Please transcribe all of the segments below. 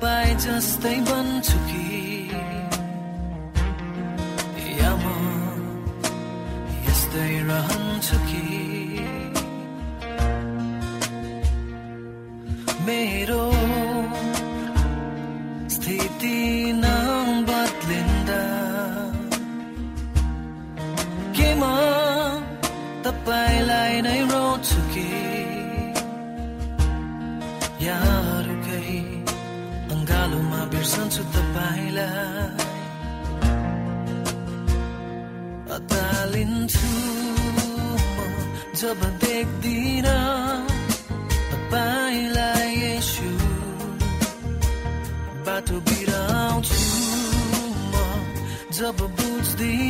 तपाईँ जस्तै बन्छु कि? या यस्तै रहन्छु कि? जब देख्दिन तपाईँलाई यसु बाटो बिराउँछु म। जब बुझ्दिन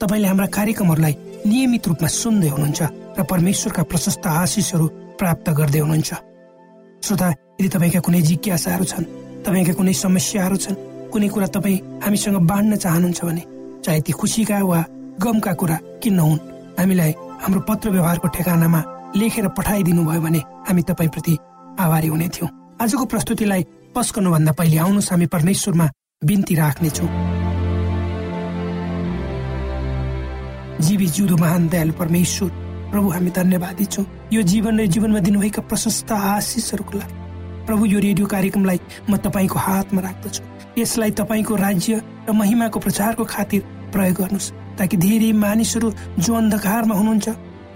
तपाईँले हाम्रा कार्यक्रमहरूलाई नियमित रूपमा सुन्दै हुनुहुन्छ र परमेश्वरका प्रशस्त आशिषहरू प्राप्त गर्दै हुनुहुन्छ। श्रोता यदि तपाईँका कुनै जिज्ञासाहरू छन् तपाईँका कुनै समस्याहरू छन् कुनै कुरा तपाईँ हामीसँग बाँड्न चाहनुहुन्छ भने चाहे ती खुसीका वा गमका कुरा किन नहुन् हामीलाई हाम्रो पत्र व्यवहारको ठेगानामा लेखेर पठाइदिनु भयो भने हामी तपाईँप्रति आभारी हुने थियौँ। आजको प्रस्तुतिलाई पस्कनुभन्दा पहिले आउनुहोस् हामी परमेश्वरमा बिन्ती राख्नेछौँ। जीवी जिउँदो महान दयालु परमेश्वर प्रभु हामी धन्यवादी छौँ। यो जीवन र जीवनमा दिनुभएका प्रशस्त आशिषहरूको लागि। प्रभु यो रेडियो कार्यक्रमलाई म तपाईँको हातमा राख्दछु। यसलाई तपाईँको राज्य र महिमाको प्रचारको खातिर प्रयोग गर्नुहोस् ताकि धेरै मानिसहरू जो अन्धकारमा हुनुहुन्छ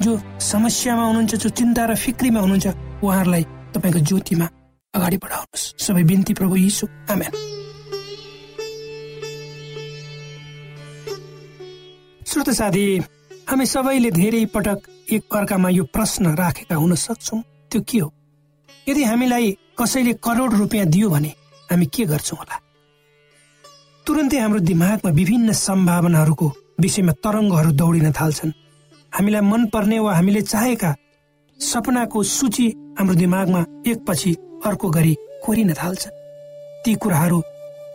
जो समस्यामा हुनुहुन्छ जो चिन्ता र फिक्रीमा हुनुहुन्छ उहाँहरूलाई तपाईँको ज्योतिमा अगाडि बढाउनुहोस्। सबै बिन्ती प्रभु यीशु। आमेन। श्रोत साथी हामी सबैले धेरै पटक एक अर्कामा यो प्रश्न राखेका हुन सक्छौँ। त्यो के हो? यदि हामीलाई कसैले करोड रुपियाँ दियो भने हामी के गर्छौँ होला? तुरन्तै हाम्रो दिमागमा विभिन्न सम्भावनाहरूको विषयमा तरङ्गहरू दौडिन थाल्छन्। हामीलाई मनपर्ने वा हामीले चाहेका सपनाको सूची हाम्रो दिमागमा एकपछि अर्को गरी कोरिन थाल्छन्। ती कुराहरू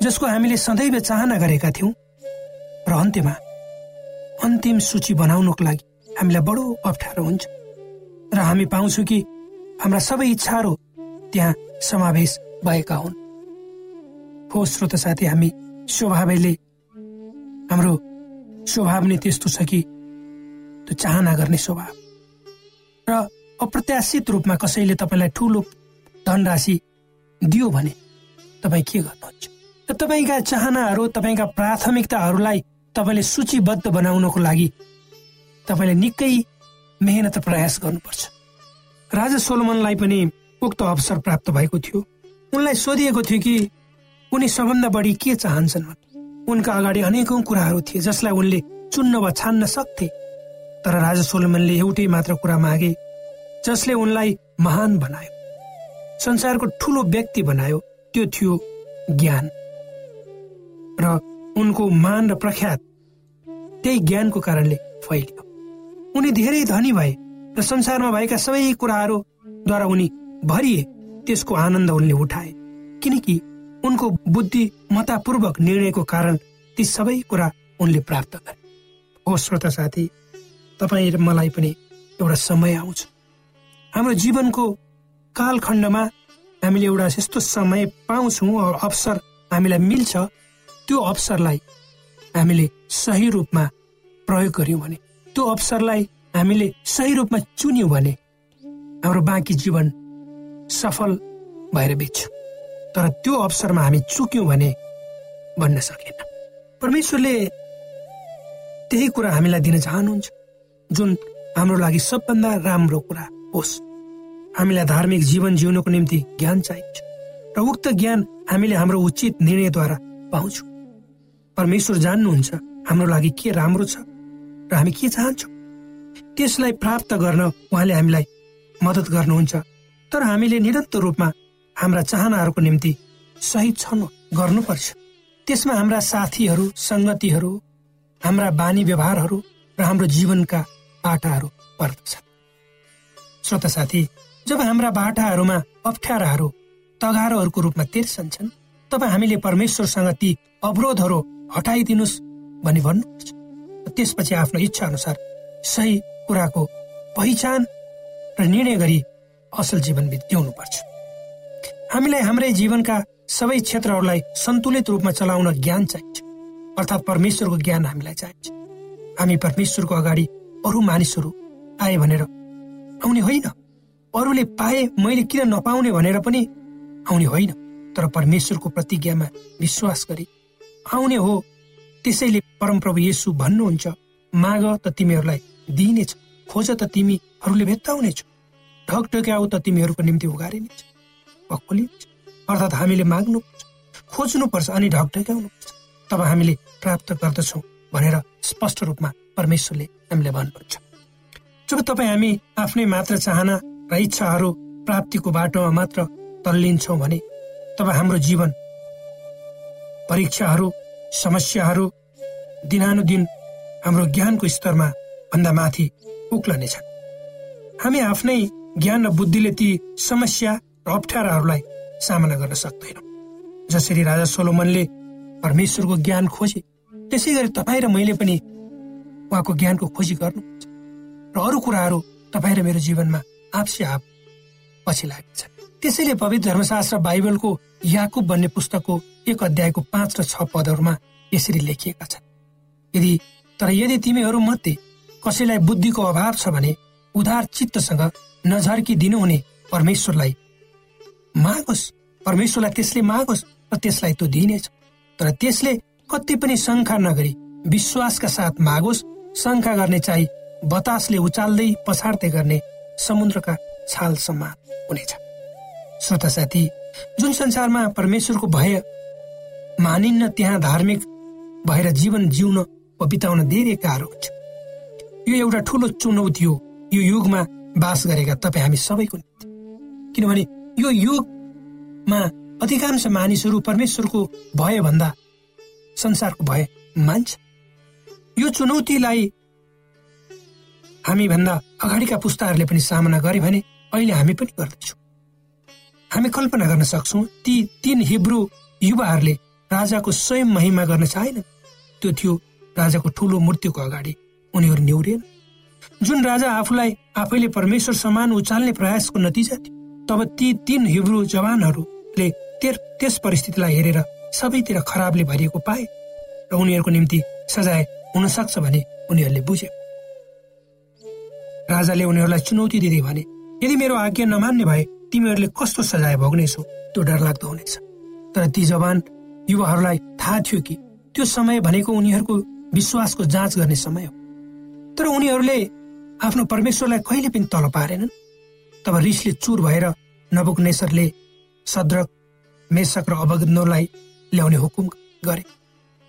जसको हामीले सदैव चाहना गरेका थियौँ। र अन्त्यमा अन्तिम सूची बनाउनको लागि हामीलाई बडो अप्ठ्यारो हुन्छ। र हामी पाउँछौँ कि हाम्रा सबै इच्छाहरू त्यहाँ समावेश भएका हुन्। हो श्रोत साथी हामी स्वभावले हाम्रो स्वभाव नै त्यस्तो छ कि त्यो चाहना गर्ने स्वभाव। र अप्रत्याशित रूपमा कसैले तपाईँलाई ठुलो धनराशि दियो भने तपाईँ के गर्नुहुन्छ? र तपाईँका चाहनाहरू तपाईँका प्राथमिकताहरूलाई तपाईँले सूचीबद्ध बनाउनको लागि तपाईँले निकै मेहनत प्रयास गर्नुपर्छ। राजा सोलोमनलाई पनि उक्त अवसर प्राप्त भएको थियो। उनलाई सोधिएको थियो कि उनी सबभन्दा बढी के चाहन्छन्। उनका अगाडि अनेकौं कुराहरू थिए जसलाई उनले चुन्न वा छान्न सक्थे। तर राजा सोलोमनले एउटै मात्र कुरा मागे जसले उनलाई महान बनायो। संसारको ठुलो व्यक्ति बनायो त्यो थियो ज्ञान। र उनको मान र प्रख्यात त्यही ज्ञानको कारणले फैलियो। उनी धेरै धनी भए र संसारमा भएका सबै कुराहरूद्वारा उनी भरिए त्यसको आनन्द उनले उठाए। किनकि उनको बुद्धिमतापूर्वक निर्णयको कारण ती सबै कुरा उनले प्राप्त गरे। हो श्रोता साथी तपाईँ र मलाई पनि एउटा समय आउँछ। हाम्रो जीवनको कालखण्डमा हामीले एउटा यस्तो समय पाउँछौँ अवसर हामीलाई मिल्छ त्यो अवसरलाई हामीले सही रूपमा प्रयोग गर्यौँ भने त्यो अवसरलाई हामीले सही रूपमा चुन्यौँ भने हाम्रो बाँकी जीवन सफल भएर बित्छ। तर त्यो अवसरमा हामी चुक्यौँ भने भन्न सकेन परमेश्वरले त्यही कुरा हामीलाई दिन चाहनुहुन्छ। जुन हाम्रो लागि सबभन्दा राम्रो कुरा होस्। हामीलाई धार्मिक जीवन जिउनको निम्ति ज्ञान चाहिन्छ। र उक्त ज्ञान हामीले हाम्रो उचित निर्णयद्वारा पाउँछौँ। परमेश्वर जान्नुहुन्छ। हाम्रो लागि के राम्रो छ र हामी के चाहन्छौँ? त्यसलाई प्राप्त गर्न उहाँले हामीलाई मद्दत गर्नुहुन्छ। तर हामीले निरन्तर रूपमा हाम्रा चाहनाहरूको निम्ति सही छन् गर्नुपर्छ। त्यसमा हाम्रा साथीहरू सङ्गतिहरू हाम्रा बानी व्यवहारहरू र हाम्रो जीवनका बाटाहरू पर्दछ श्रोता साथी जब हाम्रा बाटाहरूमा अप्ठ्याराहरू तगारोहरूको रूपमा तिर्सन्छन् तब हामीले परमेश्वरसँग ती अवरोधहरू हटाइदिनुहोस् भनी भन्नुपर्छ त्यसपछि आफ्नो इच्छा अनुसार सही कुराको पहिचान र निर्णय गरी असल जीवन पर्छ हामीलाई हाम्रै जीवनका सबै क्षेत्रहरूलाई सन्तुलित रूपमा चलाउन ज्ञान चाहिन्छ। अर्थात् परमेश्वरको ज्ञान हामीलाई चाहिन्छ। हामी परमेश्वरको अगाडि अरू मानिसहरू आए भनेर आउने होइन। अरूले पाए मैले किन नपाउने भनेर पनि आउने होइन। तर परमेश्वरको प्रतिज्ञामा विश्वास गरी आउने हो। त्यसैले परमप्रभु येसु भन्नुहुन्छ माग त तिमीहरूलाई दिइनेछ खोज त तिमीहरूले भेट्टाउनेछौ ढक ढक्याउ त तिमीहरूको निम्ति उघारिनेछ खोलिनेछ अर्थात् हामीले माग्नुपर्छ खोज्नुपर्छ अनि ढक ढक्याउनुपर्छ। तब हामीले प्राप्त गर्दछौँ भनेर स्पष्ट रूपमा परमेश्वरले हामीलाई भन्नुहुन्छ। जब तपाईँ हामी आफ्नै मात्र चाहना र इच्छाहरू प्राप्तिको बाटोमा मात्र तल्लिन्छौँ भने तब हाम्रो जीवन परीक्षाहरू समस्याहरू दिनानुदिन हाम्रो ज्ञानको स्तरमा भन्दा माथि उक्लनेछन्। हामी आफ्नै ज्ञान र बुद्धिले ती समस्या र अप्ठ्याराहरूलाई सामना गर्न सक्दैनौँ। जसरी राजा सोलोमनले परमेश्वरको ज्ञान खोजे त्यसै गरी तपाईँ र मैले पनि उहाँको ज्ञानको खोजी गर्नुपर्छ र अरू कुराहरू तपाईँ र मेरो जीवनमा आपसी आप पछि लाग्छ त्यसैले पवित्र धर्मशास्त्र बाइबलको याकुब भन्ने पुस्तकको एक अध्यायको पाँच र छ पदहरूमा यसरी लेखिएका छन्। यदि तर यदि तिमीहरू मध्ये कसैलाई बुद्धिको अभाव छ भने उधार चित्तसँग नझर्की दिनुहुने परमेश्वरलाई मागोस्। परमेश्वरलाई त्यसले मागोस् र त्यसलाई त्यो दिइनेछ तर त्यसले कति पनि शङ्खा नगरी विश्वासका साथ मागोस्। शङ्खा गर्ने चाहिँ बतासले उचाल्दै पछाड्दै गर्ने समुद्रका छाल समान हुनेछ। श्रोता साथी जुन संसारमा परमेश्वरको भय मानिन्न त्यहाँ धार्मिक भएर जीवन जिउन वा बिताउन धेरै गाह्रो हुन्छ। यो एउटा ठुलो चुनौती हो। यो युगमा बास गरेका तपाईँ हामी सबैको निम्ति। किनभने यो युगमा अधिकांश मानिसहरू परमेश्वरको भय भन्दा संसारको भय मान्छ। यो चुनौतीलाई हामी भन्दा अगाडिका पुस्ताहरूले पनि सामना गरे भने अहिले हामी पनि गर्दैछौँ। हामी कल्पना गर्न सक्छौ ती तीन हिब्रू युवाहरूले राजाको स्वयं महिमा गर्न चाहेन। त्यो थियो राजाको ठुलो मूर्तिको अगाडि। उनीहरू निहुरेन। जुन राजा आफूलाई आफैले परमेश्वर समान उचाल्ने प्रयासको नतिजा थियो तब ती तीन हिब्रू जवानहरूले त्यस परिस्थितिलाई हेरेर सबैतिर खराबले भरिएको पाए र उनीहरूको निम्ति सजाय हुन सक्छ भने उनीहरूले बुझे। राजाले उनीहरूलाई चुनौती दिँदै भने यदि मेरो आज्ञा नमान्ने भए तिमीहरूले कस्तो सजाय भोग्नेछौ? त्यो डरलाग्दो हुनेछ। तर ती जवान युवाहरूलाई थाहा थियो कि त्यो समय भनेको उनीहरूको विश्वासको जाँच गर्ने समय हो। तर उनीहरूले आफ्नो परमेश्वरलाई कहिले पनि तल पारेनन्। तब रिसले चुर भएर नबुकनेश्वरले सद्रक मेसक र अवगनोलाई ल्याउने हुकुम गरे।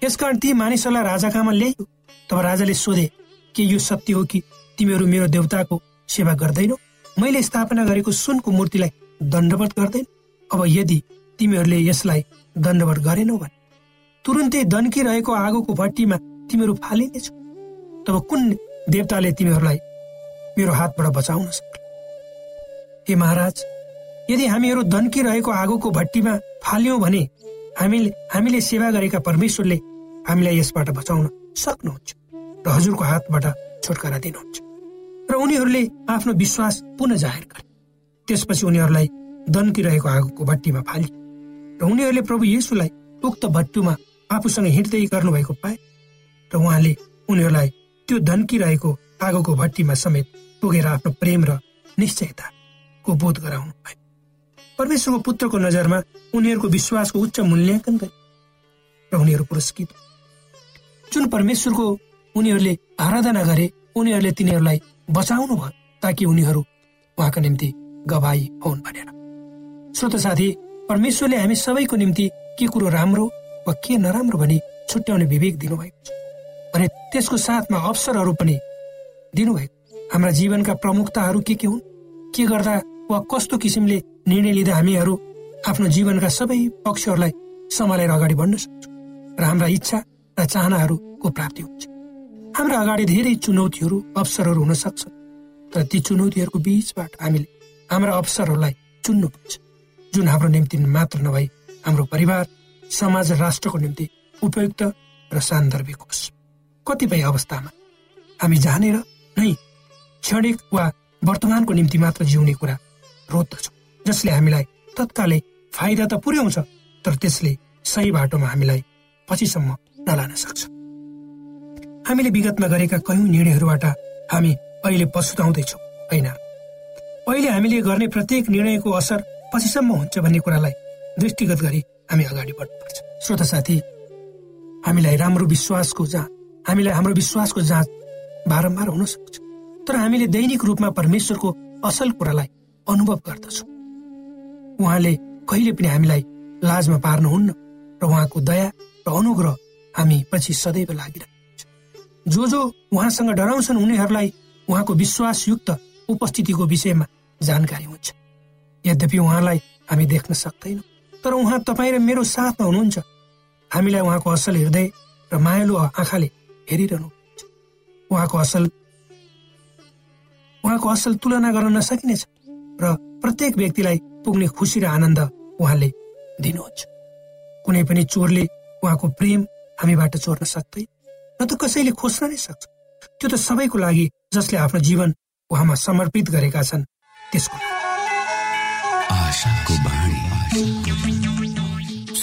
यसकारण ती मानिसहरूलाई राजा कहाँमा ल्याइयो तब राजाले सोधे के यो सत्य हो कि तिमीहरू मेरो देवताको सेवा गर्दैनौ? मैले स्थापना गरेको सुनको मूर्तिलाई दण्डवत गर्दैन। अब यदि तिमीहरूले यसलाई दण्डवत गरेनौ भने तुरुन्तै दन्किरहेको आगोको भट्टीमा तिमीहरू फालिनेछौ। तब कुन देवताले तिमीहरूलाई मेरो हातबाट बचाउन सक्छ हे महाराज यदि हामीहरू दन्किरहेको आगोको भट्टीमा फाल्यौँ भने हामीले हामीले सेवा गरेका परमेश्वरले हामीलाई यसबाट बचाउन सक्नुहुन्छ र हजुरको हातबाट छुटकारा दिनुहुन्छ। र उनीहरूले आफ्नो विश्वास पुनः जाहेर गरे। त्यसपछि उनीहरूलाई दन्किरहेको आगोको भट्टीमा फाले र उनीहरूले प्रभु येसुलाई उक्त भट्टुमा आफूसँग हिँड्दै गर्नुभएको पाए र उहाँले उनीहरूलाई त्यो धन्किरहेको आगोको भट्टीमा समेत पुगेर आफ्नो प्रेम र निश्चयताको बोध गराउनु भयो परमेश्वरको पुत्रको नजरमा उनीहरूको विश्वासको उच्च मूल्याङ्कन गरे र उनीहरू पुरस्कृत। जुन परमेश्वरको उनीहरूले आराधना गरे उनीहरूले तिनीहरूलाई बचाउनु भयो ताकि उनीहरू उहाँको निम्ति गवाई हुन् भनेर। श्रोत साथी परमेश्वरले हामी सबैको निम्ति के कुरो राम्रो वा के नराम्रो भनी छुट्याउने विवेक दिनुभएको छ भने त्यसको साथमा अवसरहरू पनि दिनुभएको। हाम्रा जीवनका प्रमुखताहरू के के हुन्? के गर्दा वा कस्तो किसिमले निर्णय लिँदा हामीहरू आफ्नो जीवनका सबै पक्षहरूलाई सम्हालेर अगाडि बढ्न सक्छौँ र हाम्रा इच्छा र चाहनाहरूको प्राप्ति हुन्छ? हाम्रा अगाडि धेरै चुनौतीहरू अवसरहरू हुन सक्छ। तर ती चुनौतीहरूको बीचबाट हामीले हाम्रा अवसरहरूलाई चुन्नुपर्छ। जुन हाम्रो निम्ति मात्र नभई हाम्रो परिवार समाज र राष्ट्रको निम्ति उपयुक्त र सान्दर्भिक होस्। कतिपय अवस्थामा हामी जानेर नै क्षणिक वा वर्तमानको निम्ति मात्र जिउने कुरा रोज्दछौँ जसले हामीलाई तत्कालै फाइदा त पुर्याउँछ तर त्यसले सही बाटोमा हामीलाई पछिसम्म नलान सक्छ। हामीले विगतमा गरेका कयौँ निर्णयहरूबाट हामी अहिले पछुताउँदैछौँ होइन? अहिले हामीले गर्ने प्रत्येक निर्णयको असर पछिसम्म हुन्छ भन्ने कुरालाई दृष्टिगत गरी हामी अगाडि बढ्नुपर्छ। श्रोता साथी हामीलाई राम्रो विश्वासको जाँच हामीलाई हाम्रो विश्वासको जाँच बारम्बार हुन सक्छ। तर हामीले दैनिक रूपमा परमेश्वरको असल कुरालाई अनुभव गर्दछौँ। उहाँले कहिले पनि हामीलाई लाजमा पार्नुहुन्न र उहाँको दया र अनुग्रह हामी पछि सदैव लागिरह जो जो उहाँसँग डराउँछन् उनीहरूलाई उहाँको विश्वासयुक्त उपस्थितिको विषयमा जानकारी हुन्छ। यद्यपि उहाँलाई हामी देख्न सक्दैनौँ तर उहाँ तपाईँ र मेरो साथमा हुनुहुन्छ। हामीलाई उहाँको असल हृदय र मायालु आँखाले हेरिरहनु उहाँको असल उहाँको असल तुलना गर्न नसकिनेछ र प्रत्येक व्यक्तिलाई पुग्ने खुसी र आनन्द उहाँले दिनुहुन्छ। कुनै पनि चोरले उहाँको प्रेम हामीबाट चोर्न सक्दैन। न त कसैले खोज्न नै सक्छ। त्यो त सबैको लागि जसले आफ्नो जीवन उहाँमा समर्पित गरेका छन् त्यसको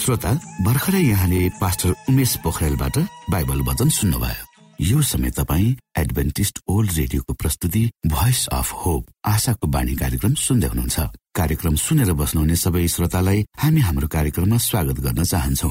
श्रोता भर्खरै यहाँले पास्टर उमेश पोखरेलबाट बाइबल वचन सुन्नुभयो। यो समय तपाईँ एडभेन्टिस्ट ओल्ड रेडियोको प्रस्तुति भोइस अफ होप आशाको बाणी कार्यक्रम सुन्दै हुनुहुन्छ। कार्यक्रम सुनेर बस्नुहुने सबै श्रोतालाई हामी हाम्रो कार्यक्रममा स्वागत गर्न चाहन्छौ।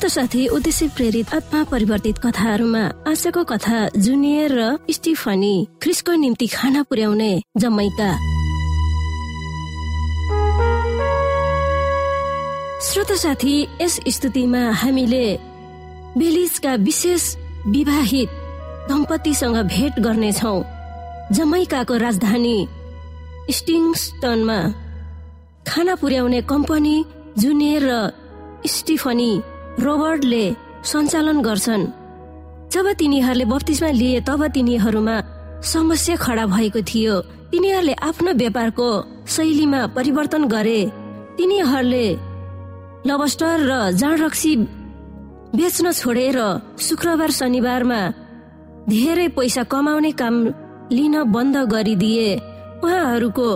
श्रोत साथी उद्देश्य प्रेरित आत्मा परिवर्तित कथाहरूमा आशाको कथा जुनियर र स्टिफनी क्रिसको निम्ति खाना पुर्याउने जमैका। श्रोत साथी यस स्तुतिमा हामीले बेलिजका विशेष विवाहित दम्पतिसँग भेट गर्नेछौ जमैकाको राजधानी स्टिङस्टनमा। खाना पुर्याउने कम्पनी जुनियर र स्टिफनी रोबर्टले सञ्चालन गर्छन्। जब तिनीहरूले बत्तिसमा लिए तब तिनीहरूमा समस्या खडा भएको थियो। तिनीहरूले आफ्नो व्यापारको शैलीमा परिवर्तन गरे। तिनीहरूले लबस्टर र जाँड बेच्न छोडेर शुक्रबार शनिबारमा धेरै पैसा कमाउने काम लिन बन्द गरिदिए। उहाँहरूको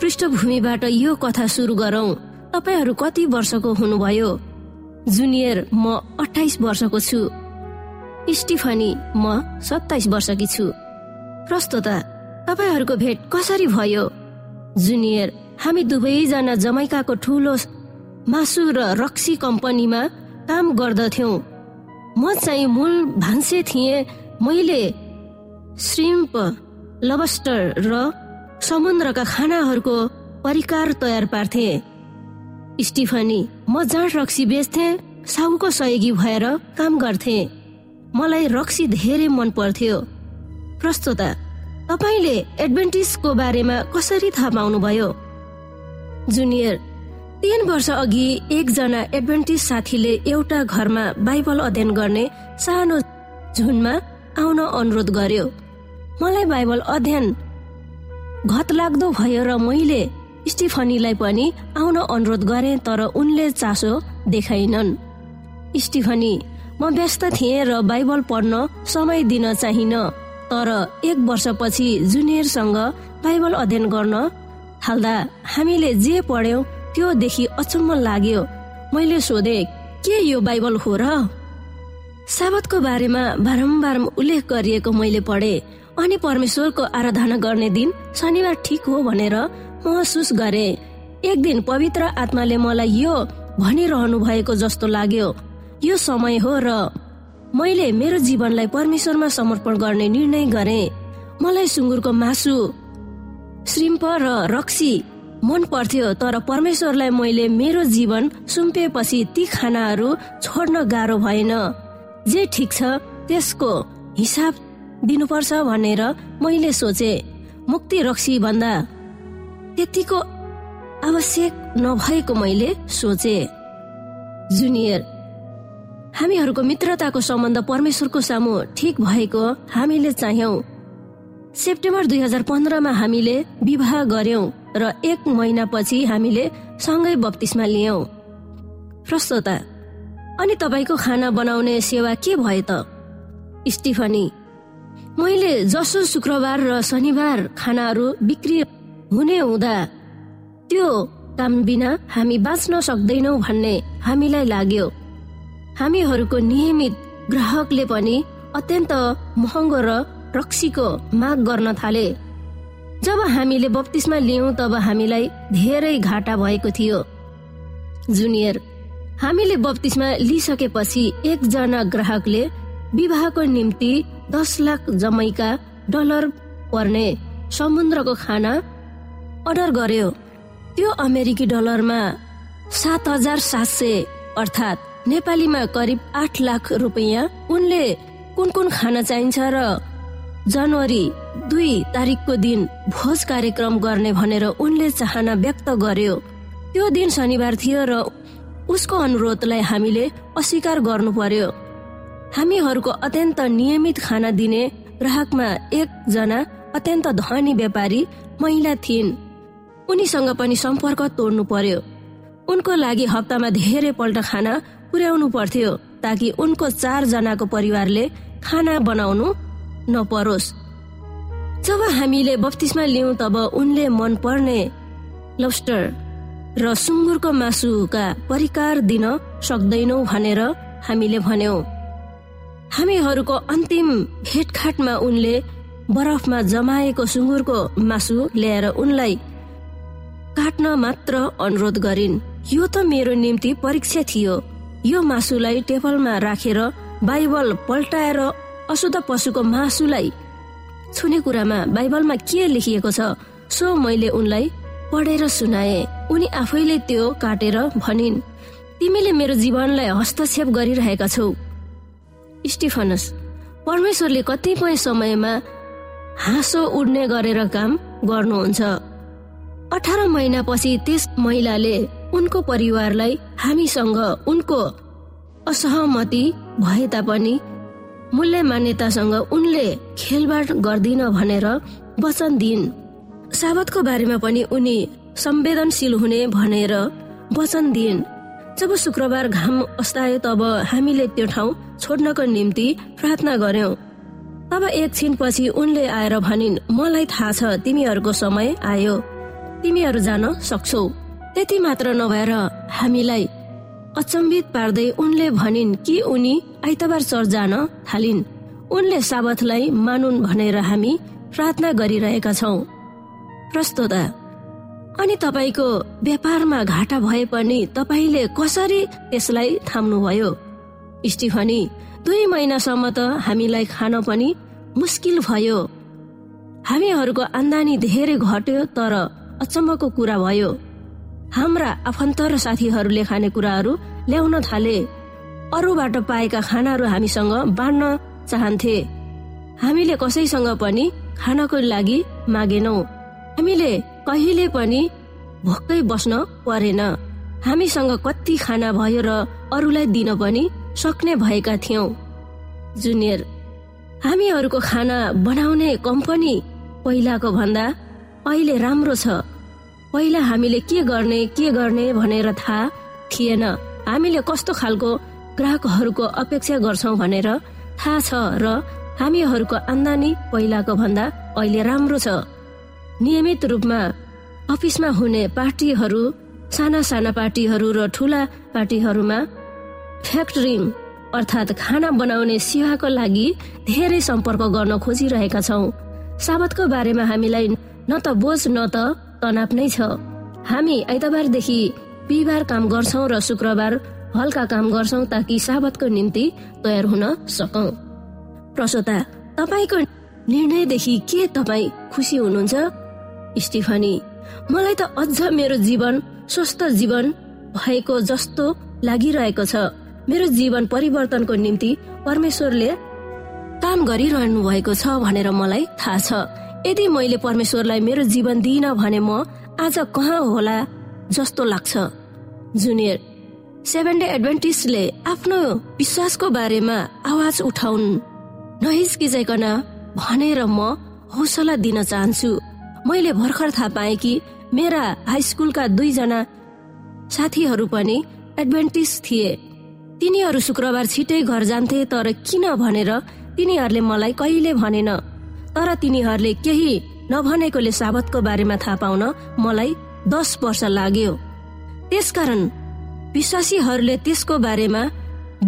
पृष्ठभूमिबाट यो कथा सुरु गरौं। तपाईँहरू कति वर्षको हुनुभयो? जुनियर म अठाइस वर्षको छु। स्टिफनी म सत्ताइस वर्षकी छु। प्रस्तोता तपाईँहरूको भेट कसरी भयो? जुनियर हामी दुवैजना जमैकाको ठुलो मासु र रक्सी कम्पनीमा काम गर्दथ्यौ। म चाहिँ मूल भान्से थिएँ। मैले श्रिम्प लबस्टर र समुद्रका खानाहरूको परिकार तयार पार्थे। स्टिफनी म जाँड रक्सी बेच्थे साहुको सहयोगी भएर काम गर्थे। मलाई रक्सी धेरै मन पर्थ्यो। प्रस्तोता तपाईँले एडभेन्टिसको बारेमा कसरी थाहा पाउनुभयो? जुनियर तीन वर्ष अघि एकजना एडभेन्टिस साथीले एउटा घरमा बाइबल अध्ययन गर्ने सानो झुनमा आउन अनुरोध गर्यो। मलाई बाइबल अध्ययन घत लाग्दो भयो र मैले स्टिफनीलाई पनि आउन अनुरोध गरे तर उनले चासो देखाइनन्। स्टिफनी म व्यस्त थिएँ र बाइबल पढ्न समय दिन चाहिन तर एक वर्षपछि जुनियरसँग बाइबल अध्ययन गर्न थाल्दा हामीले जे पढ्यौं त्यो देखि अचम्म लाग्यो। मैले सोधे के यो बाइबल हो र? साबतको बारेमा बारम्बार उल्लेख गरिएको मैले पढे अनि परमेश्वरको आराधना गर्ने दिन शनिबार ठिक हो भनेर महसुस गरे। एक दिन पवित्र आत्माले मलाई यो भनिरहनु भएको जस्तो लाग्यो। यो समय हो र मैले मेरो जीवनलाई परमेश्वरमा समर्पण गर्ने निर्णय गरे। मलाई सुँगुरको मासु श्रिम्प र रक्सी मन पर्थ्यो तर परमेश्वरलाई मैले मेरो जीवन सुम्पिएपछि ती खानाहरू छोड्न गाह्रो भएन। जे ठिक छ त्यसको हिसाब दिनुपर्छ भनेर मैले सोचे। मुक्ति रक्सी भन्दा त्यतिको आवश्यक नभएको मैले सोचे जुनियर हामीहरूको मित्रताको सम्बन्ध परमेश्वरको सामु ठिक भएको हामीले चाह्यौ। सेप्टेम्बर दुई हजार पन्ध्रमा हामीले विवाह गर्यौं र एक महिनापछि हामीले सँगै बत्तिसमा लियौं। प्रस्तोता अनि तपाईँको खाना बनाउने सेवा के भयो त? स्टिफनी मैले जसो शुक्रबार र शनिबार खानाहरू बिक्री हुने हुँदा त्यो काम बिना हामी बाँच्न सक्दैनौ भन्ने हामीलाई लाग्यो। हामीहरूको नियमित ग्राहकले पनि अत्यन्त महँगो र रक्सीको माग गर्न थाले। जब हामीले बत्तिसमा लियौँ तब हामीलाई धेरै घाटा भएको थियो। जुनियर हामीले बत्तिसमा लिइसकेपछि एकजना ग्राहकले विवाहको निम्ति दस लाख जमैका डलर पर्ने समुद्रको खाना अर्डर गर्यो। त्यो अमेरिकी डलरमा सात हजार सात सय अर्थात् नेपालीमा करिब आठ लाख रुपियाँ उनले कुन कुन खाना चाहिन्छ र जनवरी दुई तारिकको दिन भोज कार्यक्रम गर्ने भनेर उनले चाहना व्यक्त गर्यो। त्यो दिन शनिबार थियो र उसको अनुरोधलाई हामीले अस्वीकार गर्नु पर्यो। हामीहरूको अत्यन्त नियमित खाना दिने ग्राहकमा एकजना अत्यन्त धनी व्यापारी महिला थिइन्। उनीसँग पनि सम्पर्क तोड्नु पर्यो। उनको लागि हप्तामा धेरै पल्ट खाना पुर्याउनु पर्थ्यो ताकि उनको चार जनाको परिवारले खाना बनाउनु नपरोस्। जब हामीले बत्तिसमा लियौँ तब उनले मन पर्ने लब्स्टर र सुँगुरको मासुका परिकार दिन सक्दैनौ भनेर हामीले भन्यौं। हामीहरूको अन्तिम भेटघाटमा उनले बरफमा जमाएको सुँगुरको मासु ल्याएर उनलाई काट्न मात्र अनुरोध गरिन्। यो त मेरो निम्ति परीक्षा थियो। यो मासुलाई टेबलमा राखेर बाइबल पल्टाएर अशुद्ध पशुको मासुलाई छुने कुरामा बाइबलमा के लेखिएको छ सो मैले उनलाई पढेर सुनाए। उनी आफैले त्यो काटेर भनिन् तिमीले मेरो जीवनलाई हस्तक्षेप गरिरहेका छौ। स्टिफनस परमेश्वरले कतिपय समयमा हाँसो उड्ने गरेर काम गर्नुहुन्छ। अठार महिनापछि त्यस महिलाले उनको परिवारलाई हामीसँग उनको असहमति भए तापनि मूल्य मान्यतासँग उनले खेलबाड गर्दिन भनेर वचन दिइन्। साबतको बारेमा पनि उनी संवेदनशील हुने भनेर वचन दिइन्। जब शुक्रबार घाम अस्तायो तब हामीले त्यो ठाउँ छोड्नको निम्ति प्रार्थना गर्यौं। तब एकछिनपछि उनले आएर भनिन् मलाई थाहा छ तिमीहरूको समय आयो। तिमीहरू जान सक्छौ। त्यति मात्र नभएर हामीलाई अचम्बित पार्दै उनले भनिन् कि उनी आइतबार चर्च जान थालिन्। उनले साबतलाई मानुन् भनेर हामी प्रार्थना गरिरहेका छौँ। प्रस्तोता। अनि तपाईँको व्यापारमा घाटा भए पनि तपाईँले कसरी त्यसलाई थाम्नुभयो? स्टिफनी दुई महिनासम्म त हामीलाई खान पनि मुस्किल भयो। हामीहरूको आम्दानी धेरै घट्यो तर अचम्मको कुरा भयो। हाम्रा आफन्त र साथीहरूले खाने कुराहरू ल्याउन थाले। अरूबाट पाएका खानाहरू हामीसँग बाँड्न चाहन्थे। हामीले कसैसँग पनि खानको लागि मागेनौ। हामीले कहिले पनि भोकै बस्न परेन। हामीसँग कति खाना भयो र अरूलाई दिन पनि सक्ने भएका थियौँ। जुनियर हामीहरूको खाना बनाउने कम्पनी पहिलाको भन्दा अहिले राम्रो छ। पहिला हामीले के गर्ने के गर्ने भनेर थाहा थिएन। हामीले कस्तो खालको ग्राहकहरूको अपेक्षा गर्छौ भनेर थाहा छ र हामीहरूको आम्दानी पहिलाको भन्दा अहिले राम्रो छ। नियमित रूपमा अफिसमा हुने पार्टीहरू साना साना पार्टीहरू र ठुला पार्टीहरूमा फ्याक्ट्रिङ अर्थात् खाना बनाउने सेवाको लागि धेरै सम्पर्क गर्न खोजिरहेका छौँ। साबतको बारेमा हामीलाई न त बोझ न त तनाव नै छ। हामी आइतबारदेखि बिहिबार काम गर्छौ र शुक्रबार हल्का काम गर्छौ ताकि साबतको निम्ति तयार हुन सकौ। प्रसोता तपाईँको निर्णयदेखि के तपाईँ खुसी हुनुहुन्छ? स्टिफनी मलाई त अझ मेरो जीवन स्वस्थ जीवन भएको जस्तो लागिरहेको छ। मेरो जीवन परिवर्तनको निम्ति परमेश्वरले काम गरिरहनु भएको छ भनेर मलाई थाहा छ। यदि मैले परमेश्वरलाई मेरो जीवन दिइन भने म आज कहाँ होला जस्तो लाग्छ? जुनियर सेभेन डे एडभेन्टिस्टले आफ्नो विश्वासको बारेमा आवाज उठाउन्। नहिचकिचाइकन भनेर म हौसला दिन चाहन्छु। मैले भर्खर थाहा पाएँ कि मेरा हाई स्कुलका दुईजना साथीहरू पनि एडभेन्टिस थिए। तिनीहरू शुक्रबार छिटै घर जान्थे तर किन भनेर तिनीहरूले मलाई कहिले भनेन? तर तिनीहरूले केही नभनेकोले साबतको बारेमा थाहा पाउन मलाई दस वर्ष लाग्यो। त्यसकारण विश्वासीहरूले त्यसको बारेमा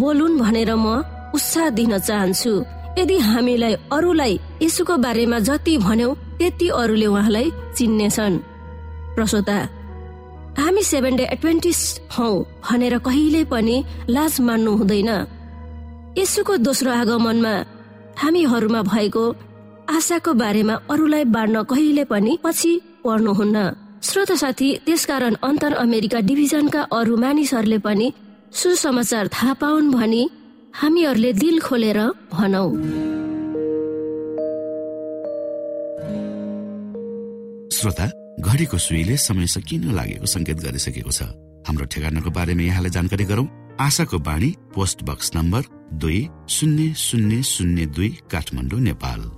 बोलुन् भनेर म उत्साह दिन चाहन्छु। यदि हामीलाई अरूलाई यसुको बारेमा जति भन्यौ त्यति अरूले उहाँलाई चिन्नेछन्। प्रसोता हामी सेभेन डे एडभेन्टिस हौ भनेर कहिले पनि लाज मान्नु हुँदैन। यसुको दोस्रो आगमनमा हामीहरूमा भएको आशाको बारेमा अरूलाई बाँड्न कहिले पनि पछि पर्नुहुन्न। श्रोत साथी त्यसकारण अन्तर अमेरिका डिभिजनका अरू मानिसहरूले पनि सुसमाचार थाहा पाउन् भनी हामीहरूले दिल खोलेर भनौ। श्रोता घडीको सुईले समय सकिन लागेको संकेत गरिसकेको छ? हाम्रो ठेगानाको बारेमा यहाँलाई जानकारी गरौं। आशाको बाणी पोस्ट बक्स नम्बर दुई शून्य शून्य शून्य दुई काठमाडौँ नेपाल।